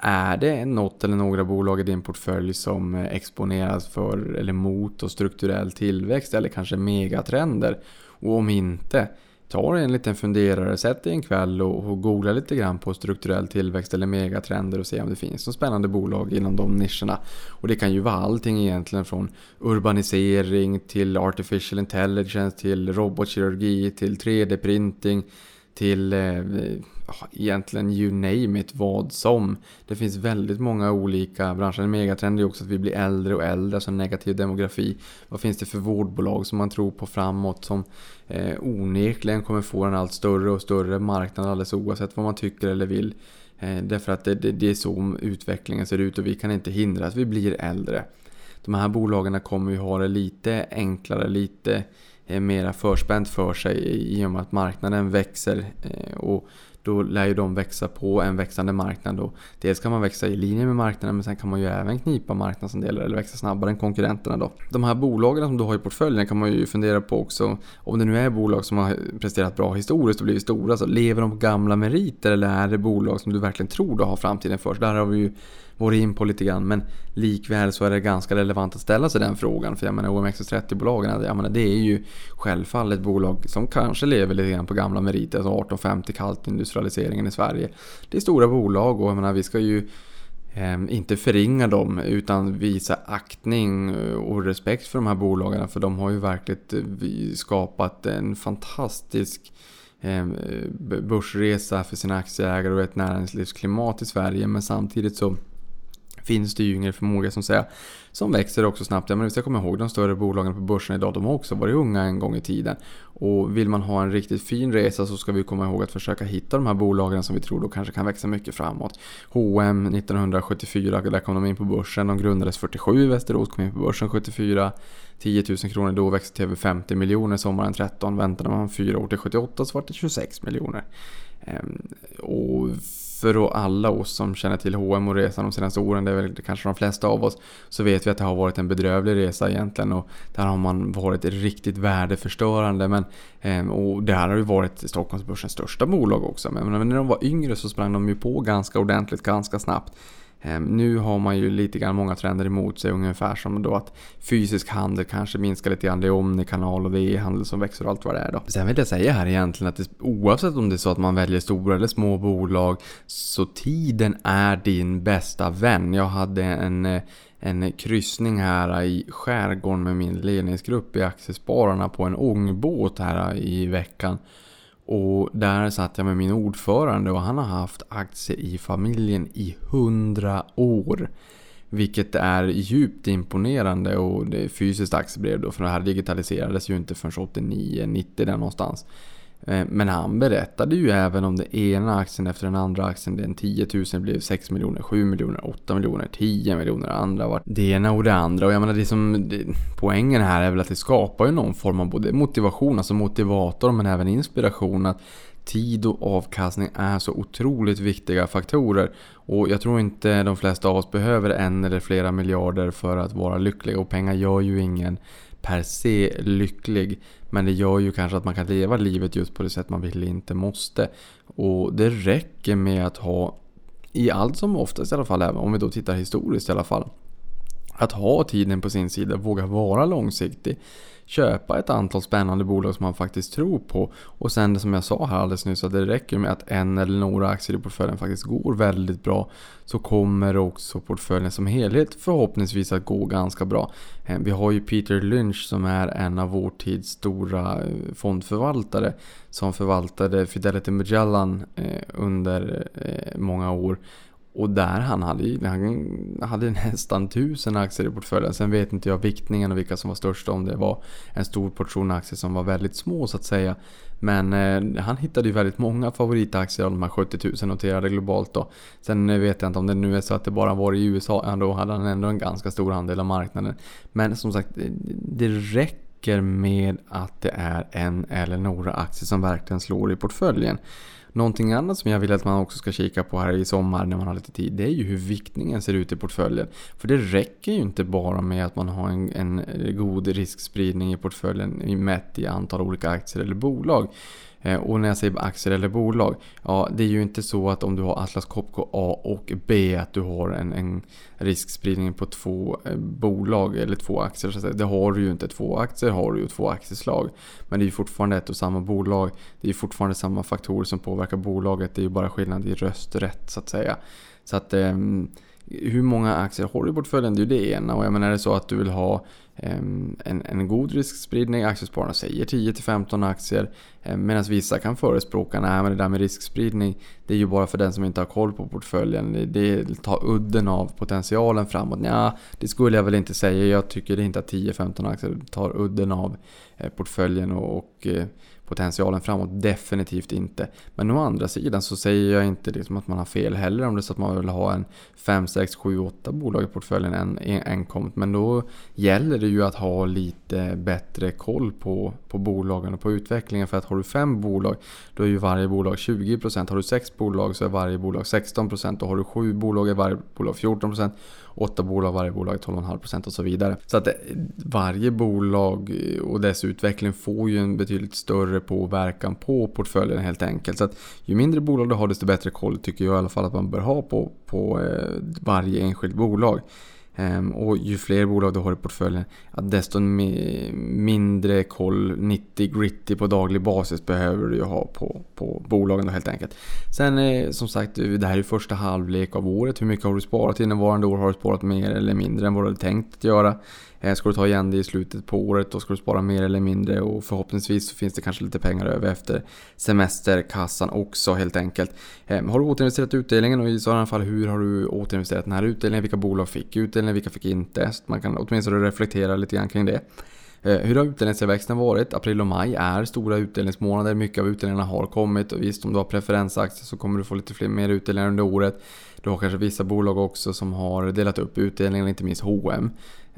är det något eller några bolag i din portfölj som eh, exponeras för eller mot och strukturell tillväxt eller kanske megatrender? Och om inte, ta en liten funderare, sätt dig en kväll och, och googla lite grann på strukturell tillväxt eller megatrender och se om det finns något spännande bolag inom de nischerna. Och det kan ju vara allting egentligen från urbanisering till artificial intelligence till robotkirurgi till 3D-printing till eh, egentligen you name it, vad som. Det finns väldigt många olika branscher. En megatrend är också att vi blir äldre och äldre, alltså negativ demografi. Vad finns det för vårdbolag som man tror på framåt som eh, onekligen kommer få en allt större och större marknad alldeles oavsett vad man tycker eller vill. Eh, därför att det, det, det är så utvecklingen ser ut och vi kan inte hindra att vi blir äldre. De här bolagen kommer ju ha det lite enklare, lite eh, mera förspänt för sig i och med att marknaden växer eh, och då lär ju de växa på en växande marknad. Och dels kan man växa i linje med marknaden men sen kan man ju även knipa marknadsandelar eller växa snabbare än konkurrenterna. Då. De här bolagen som du har i portföljen kan man ju fundera på också. Om det nu är bolag som har presterat bra historiskt och blivit stora, så lever de på gamla meriter eller är det bolag som du verkligen tror du har framtiden för? Så där har vi ju Går in på lite grann. Men likväl så är det ganska relevant att ställa sig den frågan. För jag menar OMXS30-bolagen, jag menar, det är ju självfallet bolag som kanske lever lite grann på gamla meriter. Alltså 1850 kaltindustrialiseringen i Sverige. Det är stora bolag och jag menar, vi ska ju eh, inte förringa dem utan visa aktning eh, och respekt för de här bolagen. För de har ju verkligen eh, skapat en fantastisk ehm, eh, börsresa för sina aktieägare och ett näringslivsklimat i Sverige. Men samtidigt så finns det ju yngre förmåga som säga som växer också snabbt. Ja, men vi ska komma ihåg de större bolagen på börsen idag, de har också varit unga en gång i tiden. Och vill man ha en riktigt fin resa så ska vi komma ihåg att försöka hitta de här bolagen som vi tror då kanske kan växa mycket framåt. H&M 1974, där kom de in på börsen. De grundades 47 i Västerås, kom in på börsen 74. 10 000 kronor då växte till över 50 miljoner sommaren 13. Väntade man fyra år till 78 så var det 26 miljoner. Ehm, och för alla oss som känner till H&M och resan de senaste åren, det är väl kanske de flesta av oss, så vet vi att det har varit en bedrövlig resa egentligen och där har man varit riktigt värdeförstörande. Men, ehm, och det här har ju varit Stockholmsbörsens största bolag också. Men när de var yngre så sprang de ju på ganska ordentligt, ganska snabbt. Ehm, nu har man ju lite grann många trender emot sig, ungefär som då att fysisk handel kanske minskar lite grann. Det är omnikanal och det är e-handel som växer och allt vad det är då. Sen vill jag säga här egentligen att det, oavsett om det är så att man väljer stora eller små bolag så tiden är din bästa vän. Jag hade en eh, en kryssning här i skärgården med min ledningsgrupp i Aktiespararna på en ångbåt här i veckan. Och där satt jag med min ordförande och han har haft aktier i familjen i 100 år. Vilket är djupt imponerande och det är fysiskt aktiebrev då för det här digitaliserades ju inte förrän 89-90 där någonstans. Eh, men han berättade ju även om den ena aktien efter den andra aktien. Den 10 000 blev 6 miljoner, 7 miljoner, 8 miljoner, 10 miljoner. Andra var det ena och det andra. Och jag menar det som det, poängen här är väl att det skapar ju någon form av både motivation, alltså motivator, men även inspiration. Att tid och avkastning är så otroligt viktiga faktorer. Och jag tror inte de flesta av oss behöver en eller flera miljarder för att vara lyckliga. Och pengar gör ju ingen per se lycklig. Men det gör ju kanske att man kan leva livet just på det sätt man vill, inte måste. Och det räcker med att ha, i allt som oftast i alla fall, även om vi då tittar historiskt i alla fall, att ha tiden på sin sida, våga vara långsiktig köpa ett antal spännande bolag som man faktiskt tror på. Och sen det som jag sa här alldeles nyss, att det räcker med att en eller några aktier i portföljen faktiskt går väldigt bra. Så kommer också portföljen som helhet förhoppningsvis att gå ganska bra. Eh, vi har ju Peter Lynch som är en av vår tids stora eh, fondförvaltare. Som förvaltade Fidelity Magellan eh, under många år. Och där han hade, han hade nästan tusen aktier i portföljen. Sen vet inte jag viktningen och vilka som var störst om det var en stor portion aktier som var väldigt små så att säga. Men eh, han hittade ju väldigt många favoritaktier av de här 70 000 noterade globalt då. Sen eh, vet jag inte om det nu är så att det bara var i USA, ja, då hade han ändå en ganska stor andel av marknaden. Men som sagt, eh, det räcker med att det är en eller några aktier som verkligen slår i portföljen. Någonting annat som jag vill att man också ska kika på här i sommar när man har lite tid, det är ju hur viktningen ser ut i portföljen. För det räcker ju inte bara med att man har en, en god riskspridning i portföljen mätt i antal olika aktier eller bolag. Eh, och när jag säger aktier eller bolag, ja det är ju inte så att om du har Atlas Copco A och B att du har en, en riskspridning på två eh, bolag eller två aktier. Så det har du ju inte. Två aktier har du ju två aktieslag. Men det är ju fortfarande ett och samma bolag. Det är ju fortfarande samma faktorer som påverkar bolaget. Det är ju bara skillnad i rösträtt så att säga. Så att ehm, hur många aktier har du i portföljen? Det är ju det ena. Och jag menar, är det så att du vill ha Ehm, en, en god riskspridning. Aktiespararna säger 10-15 aktier. Ehm, Medan vissa kan förespråka att det där med riskspridning det är ju bara för den som inte har koll på portföljen. Det tar udden av potentialen framåt. Ja, det skulle jag väl inte säga. Jag tycker inte att 10-15 aktier tar udden av eh, portföljen och, och eh, potentialen framåt. Definitivt inte. Men å andra sidan så säger jag inte liksom att man har fel heller om det är så att man vill ha en 5, 6, 7, 8 bolag i portföljen än enkomt. Men då gäller det ju att ha lite bättre koll på, på bolagen och på utvecklingen. För att har du fem bolag då är ju varje bolag 20%. Har du sex bolag så är varje bolag 16% och har du sju bolag är varje bolag 14% åtta bolag, varje bolag 12,5% och så vidare. Så att eh, varje bolag eh, och dess utveckling får ju en betydligt större påverkan på portföljen helt enkelt. Så att ju mindre bolag du har desto bättre koll tycker jag i alla fall att man bör ha på, på eh, varje enskilt bolag. Ehm, och ju fler bolag du har i portföljen, desto mindre koll, 90 gritty på daglig basis behöver du ju ha på, på bolagen då helt enkelt. Sen eh, som sagt, det här är första halvlek av året. Hur mycket har du sparat innevarande år? Har du sparat mer eller mindre än vad du hade tänkt att göra? Eh, ska du ta igen det i slutet på året då ska du spara mer eller mindre och förhoppningsvis så finns det kanske lite pengar över efter semesterkassan också helt enkelt. Ehm, har du återinvesterat utdelningen och i sådana fall hur har du återinvesterat den här utdelningen? Vilka bolag fick utdelningen? Vilka fick inte? Så man kan åtminstone reflektera lite grann kring det. Eh, hur har utdelningstillväxten varit? April och maj är stora utdelningsmånader. Mycket av utdelningarna har kommit och visst om du har preferensaktier så kommer du få lite fler, mer utdelningar under året. Du har kanske vissa bolag också som har delat upp utdelningen, inte minst H&M.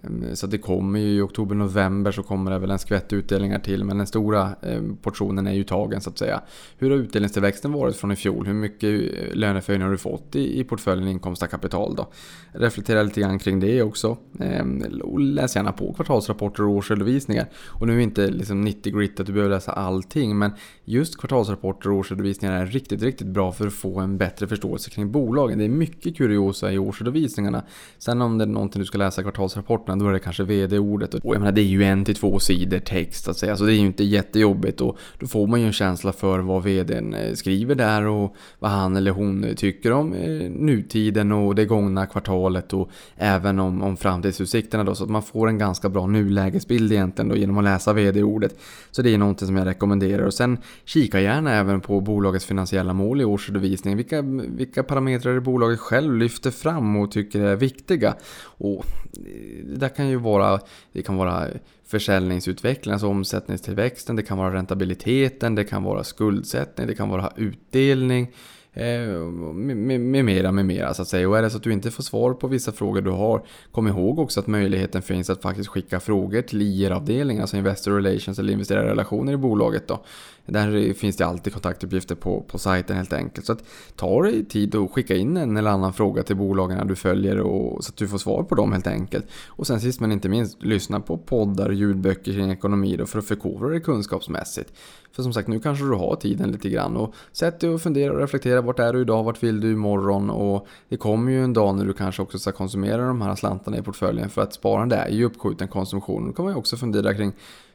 Ehm, så det kommer ju i oktober-november så kommer det väl en skvätt utdelningar till men den stora ehm, portionen är ju tagen så att säga. Hur har utdelningstillväxten varit från i fjol? Hur mycket eh, löneförhöjning har du fått i, portföljen inkomst av kapital då? Reflektera lite grann kring det också. Ehm, läs gärna på kvartalsrapporter och årsredovisningar. Och nu är inte liksom 90 grit att du behöver läsa allting men just kvartalsrapporter och årsredovisningar är riktigt, riktigt bra för att få en bättre förståelse kring bolagen. Det är mycket kuriosa i årsredovisningarna. Sen om det är någonting du ska läsa kvartalsrapporter kvartalsrapporterna då är det kanske vd-ordet. Och jag menar det är ju en till två sidor text att säga. Så alltså, det är ju inte jättejobbigt och då får man ju en känsla för vad vdn eh, skriver där och vad han eller hon tycker om eh, nutiden och det gångna kvartalet och även om, om framtidsutsikterna då. Så att man får en ganska bra nulägesbild egentligen då genom att läsa vd-ordet. Så det är någonting som jag rekommenderar. Och sen kika gärna även på bolagets finansiella mål i årsredovisningen. Vilka, vilka parametrar bolaget själv lyfter fram och tycker är viktiga. Och eh, det kan ju vara, det kan vara försäljningsutveckling, alltså omsättningstillväxten, det kan vara räntabiliteten, det kan vara skuldsättning, det kan vara utdelning. Eh, med, med mera, med mera så att säga. Och är det så att du inte får svar på vissa frågor du har, kom ihåg också att möjligheten finns att faktiskt skicka frågor till IR-avdelningen, alltså Investor Relations eller investerarrelationer i bolaget då. Där finns det alltid kontaktuppgifter på, på sajten helt enkelt. Så att ta dig tid och skicka in en eller annan fråga till bolagen du följer och, så att du får svar på dem helt enkelt. Och sen sist men inte minst, lyssna på poddar och ljudböcker kring ekonomi då för att förkovra dig kunskapsmässigt. För som sagt, nu kanske du har tiden lite grann och sätt dig och fundera och reflektera. Vart är du idag? Vart vill du imorgon? Och det kommer ju en dag när du kanske också ska konsumera de här slantarna i portföljen för att sparande är ju uppskjuten konsumtion. Då kan man ju också fundera kring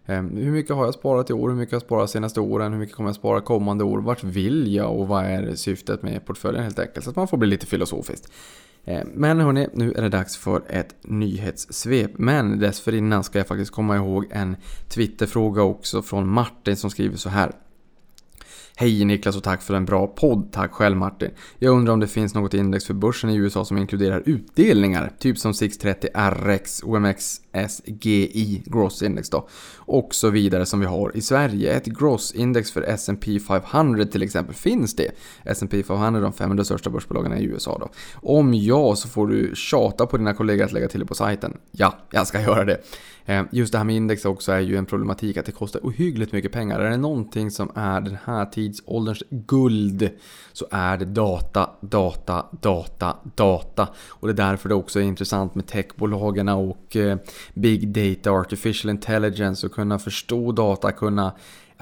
Ehm, hur mycket har jag sparat i år? Hur mycket har jag sparat senaste åren? Hur mycket kommer jag spara kommande år? Vart vill jag och vad är syftet med portföljen helt enkelt? Så att man får bli lite filosofiskt. Ehm, men hörni, nu är det dags för ett nyhetssvep. Men dessförinnan ska jag faktiskt komma ihåg en Twitterfråga också från Martin som skriver så här. Hej Niklas och tack för en bra podd. Tack själv Martin. Jag undrar om det finns något index för börsen i USA som inkluderar utdelningar, typ som 630 RX, OMX SGI, Gross Index då, och så vidare som vi har i Sverige. Ett Gross Index för S&P 500 till exempel, finns det? S&P 500, de 500 största börsbolagen i USA då. Om ja, så får du tjata på dina kollegor att lägga till det på sajten. Ja, jag ska göra det. Eh, just det här med index också är ju en problematik att det kostar ohyggligt mycket pengar. Är det någonting som är den här tidsålderns guld så är det data, data, data, data. Och det är därför det också är intressant med techbolagen och eh, big data, artificial intelligence och kunna förstå data, kunna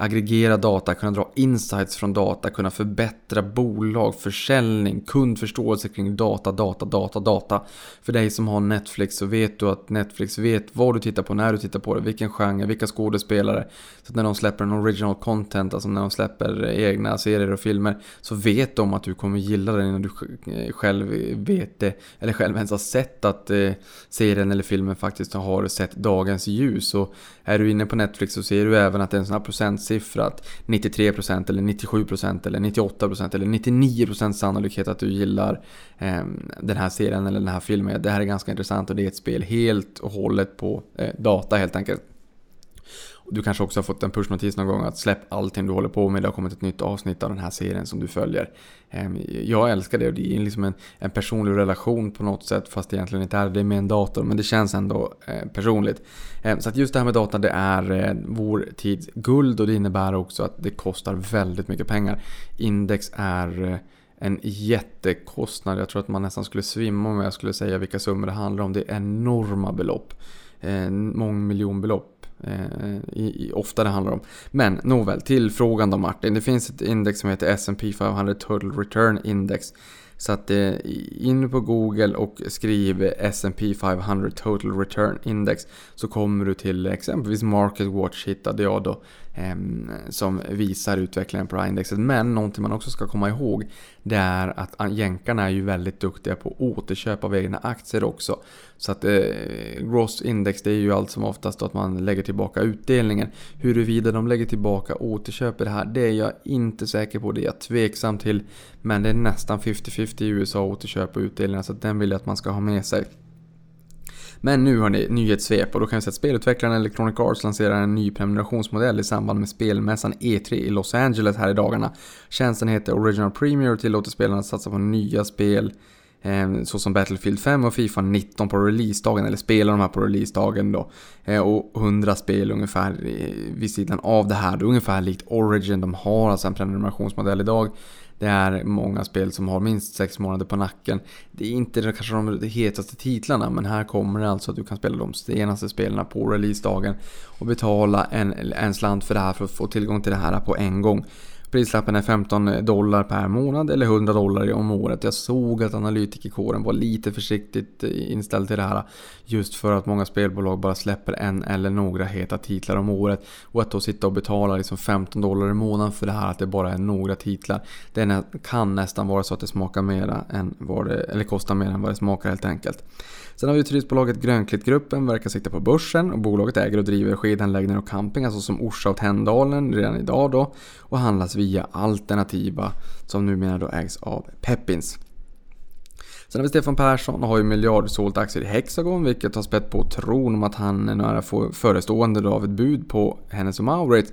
aggregera data, kunna dra insights från data, kunna förbättra bolag, försäljning, kundförståelse kring data, data, data, data. För dig som har Netflix så vet du att Netflix vet vad du tittar på, när du tittar på det, vilken genre, vilka skådespelare. Så att när de släpper en original content, alltså när de släpper egna serier och filmer, så vet de att du kommer gilla det innan du eh, själv vet det, eller själv ens har sett att eh, serien eller filmen faktiskt har sett dagens ljus. Och är du inne på Netflix så ser du även att det är en sån här procentsiffra att 93% eller 97% eller 98% eller 99% sannolikhet att du gillar eh, den här serien eller den här filmen. Det här är ganska intressant och det är ett spel helt och hållet på eh, data helt enkelt. Du kanske också har fått en pushnotis någon gång att släpp allting du håller på med. Det har kommit ett nytt avsnitt av den här serien som du följer. Ehm, jag älskar det och det är liksom en, en personlig relation på något sätt fast det egentligen inte är det. Det är med en dator men det känns ändå eh, personligt. Ehm, så att just det här med data det är eh, vår tids guld och det innebär också att det kostar väldigt mycket pengar. Index är eh, en jättekostnad. Jag tror att man nästan skulle svimma om jag skulle säga vilka summor det handlar om. Det är enorma belopp. Ehm, mångmiljonbelopp Eh, i, i, ofta det handlar om. Men nåväl, till frågan då Martin. Det finns ett index som heter S&P 500 Total Return Index. Så att eh, in på Google och skriv S&P 500 Total Return Index så kommer du till exempelvis Market Watch hittade jag då Ehm, som visar utvecklingen på det här indexet. Men någonting man också ska komma ihåg det är att jänkarna är ju väldigt duktiga på återköp av egna aktier också. Så att eh, Gross Index det är ju allt som oftast att man lägger tillbaka utdelningen. Huruvida de lägger tillbaka återköp i det här det är jag inte säker på. Det är jag tveksam till. Men det är nästan 50-50 i USA återköp och utdelningar så den vill jag att man ska ha med sig. Men nu har ni nyhetssvep och då kan vi säga att spelutvecklaren Electronic Arts lanserar en ny prenumerationsmodell i samband med spelmässan E3 i Los Angeles här i dagarna. Tjänsten heter Original Premier och tillåter spelarna att satsa på nya spel eh, såsom Battlefield 5 och Fifa 19 på releasedagen, eller spelar de här på releasedagen då. Eh, och 100 spel ungefär eh, vid sidan av det här, Det är ungefär likt Origin. De har alltså en prenumerationsmodell idag det är många spel som har minst 6 månader på nacken. Det är inte kanske de hetaste titlarna men här kommer det alltså att du kan spela de senaste spelen på releasedagen och betala en, en slant för det här för att få tillgång till det här på en gång. Prislappen är 15 dollar per månad eller 100 dollar om året. Jag såg att analytikerkåren var lite försiktigt eh, inställd till det här. Just för att många spelbolag bara släpper en eller några heta titlar om året. Och att då sitta och betala liksom 15 dollar i månaden för det här att det bara är några titlar. Det kan nästan vara så att det smakar mera än vad det, eller kostar mer än vad det smakar helt enkelt. Sen har vi turistbolaget Grönklittgruppen, verkar sikta på börsen och bolaget äger och driver skidanläggningar och camping, alltså som Orsa och Tänndalen redan idag då och handlas via Alternativa som numera då ägs av Peppins. Sen har vi Stefan Persson och har ju miljardsålt aktier i Hexagon vilket har spett på tron om att han är nära förestående av ett bud på Hennes Mauritz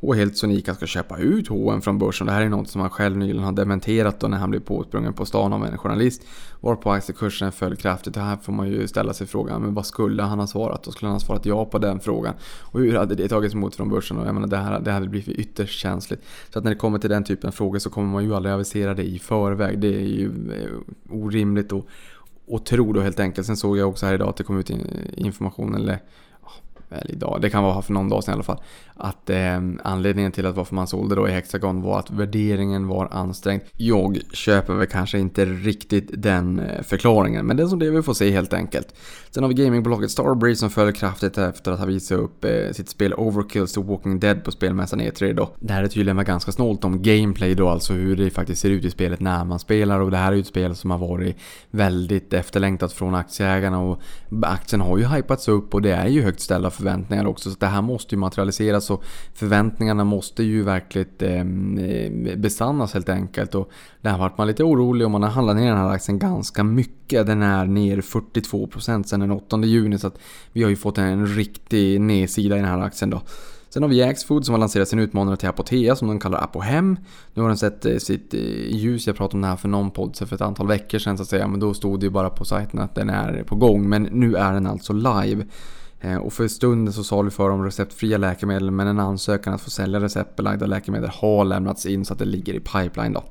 och helt sonika ska köpa ut H&M från börsen. Det här är något som han själv nyligen har dementerat då när han blev påsprungen på stan av en journalist. Varpå aktiekursen föll kraftigt. Det här får man ju ställa sig frågan, men vad skulle han ha svarat? Då skulle han ha svarat ja på den frågan. Och hur hade det tagits emot från börsen? Och jag menar, det, här, det hade blivit ytterst känsligt. Så att när det kommer till den typen av frågor så kommer man ju aldrig avisera det i förväg. Det är ju eh, orimligt och och tro då helt enkelt. Sen såg jag också här idag att det kom ut information, eller eller idag, det kan vara för någon dag sedan i alla fall, att eh, anledningen till att varför man sålde då i Hexagon var att värderingen var ansträngd. Jag köper väl kanske inte riktigt den eh, förklaringen, men det är som det vi får se helt enkelt. Sen har vi gamingbolaget Starbreeze som föll kraftigt efter att ha visat upp eh, sitt spel Overkills to Walking Dead på spelmässan E3 då. Det här är tydligen ganska snålt om gameplay då, alltså hur det faktiskt ser ut i spelet när man spelar och det här är ju ett spel som har varit väldigt efterlängtat från aktieägarna och aktien har ju hypats upp och det är ju högt ställda för förväntningar också. Så det här måste ju materialiseras och förväntningarna måste ju verkligen ehm, eh, besannas helt enkelt. Och där vart man lite orolig och man har handlat ner den här aktien ganska mycket. Den är ner 42% sedan den 8 juni så att vi har ju fått en riktig nedsida i den här aktien då. Sen har vi Axfood som har lanserat sin utmanare till Apotea som de kallar Apohem. Nu har den sett eh, sitt eh, ljus, jag pratade om det här för någon podd för ett antal veckor sedan så att säga. Men då stod det ju bara på sajten att den är på gång. Men nu är den alltså live. Eh, och för stunden så sa vi för om receptfria läkemedel men en ansökan att få sälja receptbelagda läkemedel har lämnats in så att det ligger i pipeline då.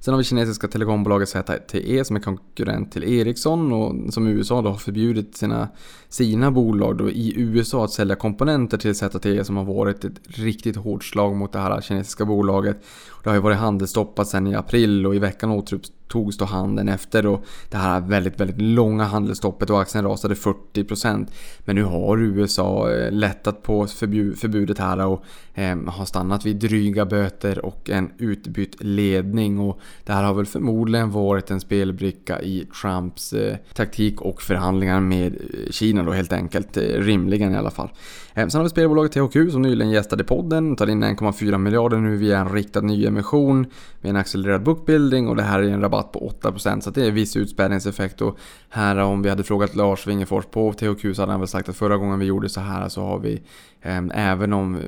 Sen har vi kinesiska telekombolaget ZTE som är konkurrent till Ericsson och som USA då har förbjudit sina, sina bolag då i USA att sälja komponenter till ZTE som har varit ett riktigt hårt slag mot det här kinesiska bolaget. Det har ju varit handelsstoppat sedan i april och i veckan återupptogs då handeln efter då det här väldigt, väldigt långa handelsstoppet och aktien rasade 40%. Men nu har USA eh, lättat på förbudet här och eh, har stannat vid dryga böter och en utbytt ledning och det här har väl förmodligen varit en spelbricka i Trumps eh, taktik och förhandlingar med eh, Kina då helt enkelt. Eh, rimligen i alla fall. Eh, sen har vi spelbolaget THQ som nyligen gästade podden. Tar in 1,4 miljarder nu via en riktad nyemission med en accelererad bookbuilding och det här är en rabatt på 8% så det är viss utspädningseffekt och här eh, om vi hade frågat Lars Wingefors på THQ så hade han väl sagt att förra gången vi gjorde så här så har vi eh, även om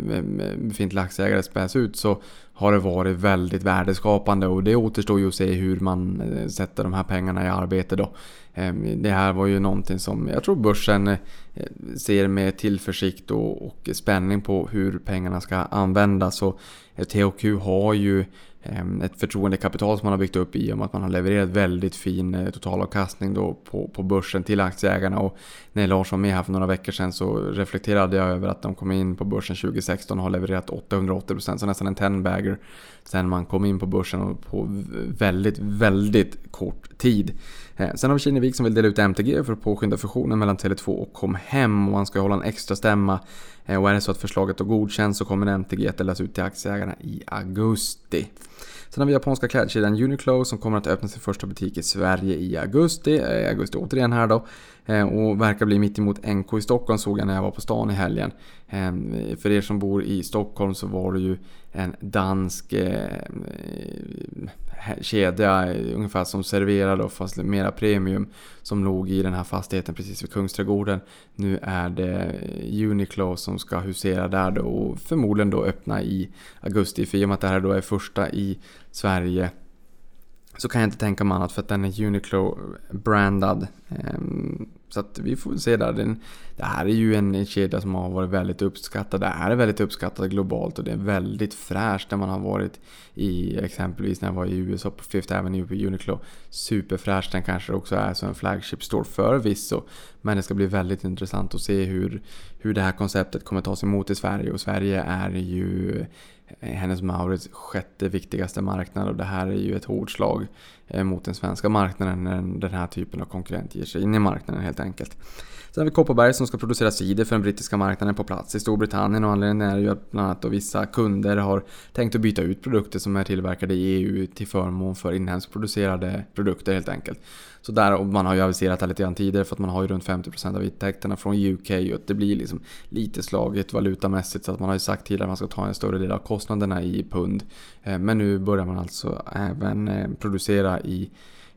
befintliga aktieägare späs ut så har det varit väldigt värdeskapande och det återstår ju att se hur man eh, sätter de här pengarna i arbete då. Ehm, det här var ju någonting som jag tror börsen eh, ser med tillförsikt och, spänning på hur pengarna ska användas. Och eh, THQ har ju Ehm, ett förtroendekapital som man har byggt upp i och med att man har levererat väldigt fin eh, totalavkastning då på, på börsen till aktieägarna. Och när Lars var med här för några veckor sedan så reflekterade jag över att de kom in på börsen 2016 och har levererat 880% så nästan en 10-bagger sen man kom in på börsen och på väldigt, väldigt kort tid. Eh, sen har vi Kinnevik som vill dela ut MTG för att påskynda fusionen mellan Tele2 och Comhem och han ska hålla en extra stämma. Eh, och är det så att förslaget då godkänns så kommer MTG att delas ut till aktieägarna i augusti. Sen har vi japanska klädkedjan Uniqlo som kommer att öppna sin första butik i Sverige i augusti. Eh, augusti återigen här då. Eh, och verkar bli mittemot NK i Stockholm såg jag när jag var på stan i helgen. Eh, för er som bor i Stockholm så var det ju en dansk eh, kedja ungefär som serverade fast mera premium som låg i den här fastigheten precis vid Kungsträdgården. Nu är det Uniqlo som ska husera där då och förmodligen då öppna i augusti. För i och med att det här då är första i Sverige så kan jag inte tänka mig annat för att den är Uniqlo-brandad. Ehm, så att vi får se där. Den, det här är ju en kedja som har varit väldigt uppskattad. Det här är väldigt uppskattad globalt och det är väldigt fräscht när man har varit i exempelvis när jag var i USA på Fifth Avenue på Uniqlo. Superfräscht. Den kanske också är som en flagship store förvisso. Men det ska bli väldigt intressant att se hur, hur det här konceptet kommer tas emot i Sverige och Sverige är ju hennes Maurits sjätte viktigaste marknad och det här är ju ett hårt slag Eh, mot den svenska marknaden när den här typen av konkurrent ger sig in i marknaden helt enkelt. Sen har vi Kopparberg som ska producera cider för den brittiska marknaden på plats i Storbritannien och anledningen är ju att bland annat vissa kunder har tänkt att byta ut produkter som är tillverkade i EU till förmån för inhemskt producerade produkter helt enkelt. Så där, och man har ju aviserat det lite grann tidigare för att man har ju runt 50% av intäkterna från UK och det blir liksom lite slagigt valutamässigt så att man har ju sagt tidigare att man ska ta en större del av kostnaderna i pund. Eh, men nu börjar man alltså även eh, producera i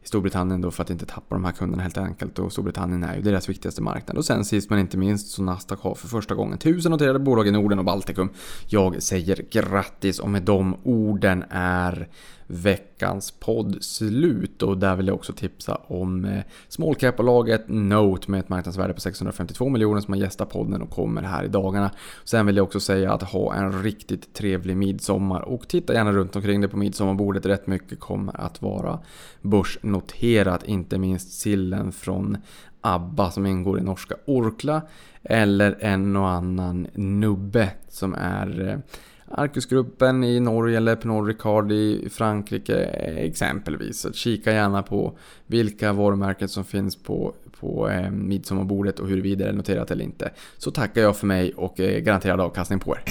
i Storbritannien då för att inte tappa de här kunderna helt enkelt. Och Storbritannien är ju deras viktigaste marknad. Och sen sist men inte minst så Nasdaq har för första gången tusen noterade bolag i Norden och Baltikum. Jag säger grattis och med de orden är veckans podd slut och där vill jag också tipsa om eh, small cap-bolaget Note med ett marknadsvärde på 652 miljoner som har gästat podden och kommer här i dagarna. Sen vill jag också säga att ha en riktigt trevlig midsommar och titta gärna runt omkring dig på midsommarbordet. Rätt mycket kommer att vara börsnoterat, inte minst sillen från ABBA som ingår i norska Orkla eller en och annan nubbe som är eh, Arcusgruppen i Norge eller Pernod Ricard i Frankrike exempelvis. Så kika gärna på vilka varumärken som finns på, på eh, midsommarbordet och huruvida det är noterat eller inte. Så tackar jag för mig och eh, garanterad avkastning på er.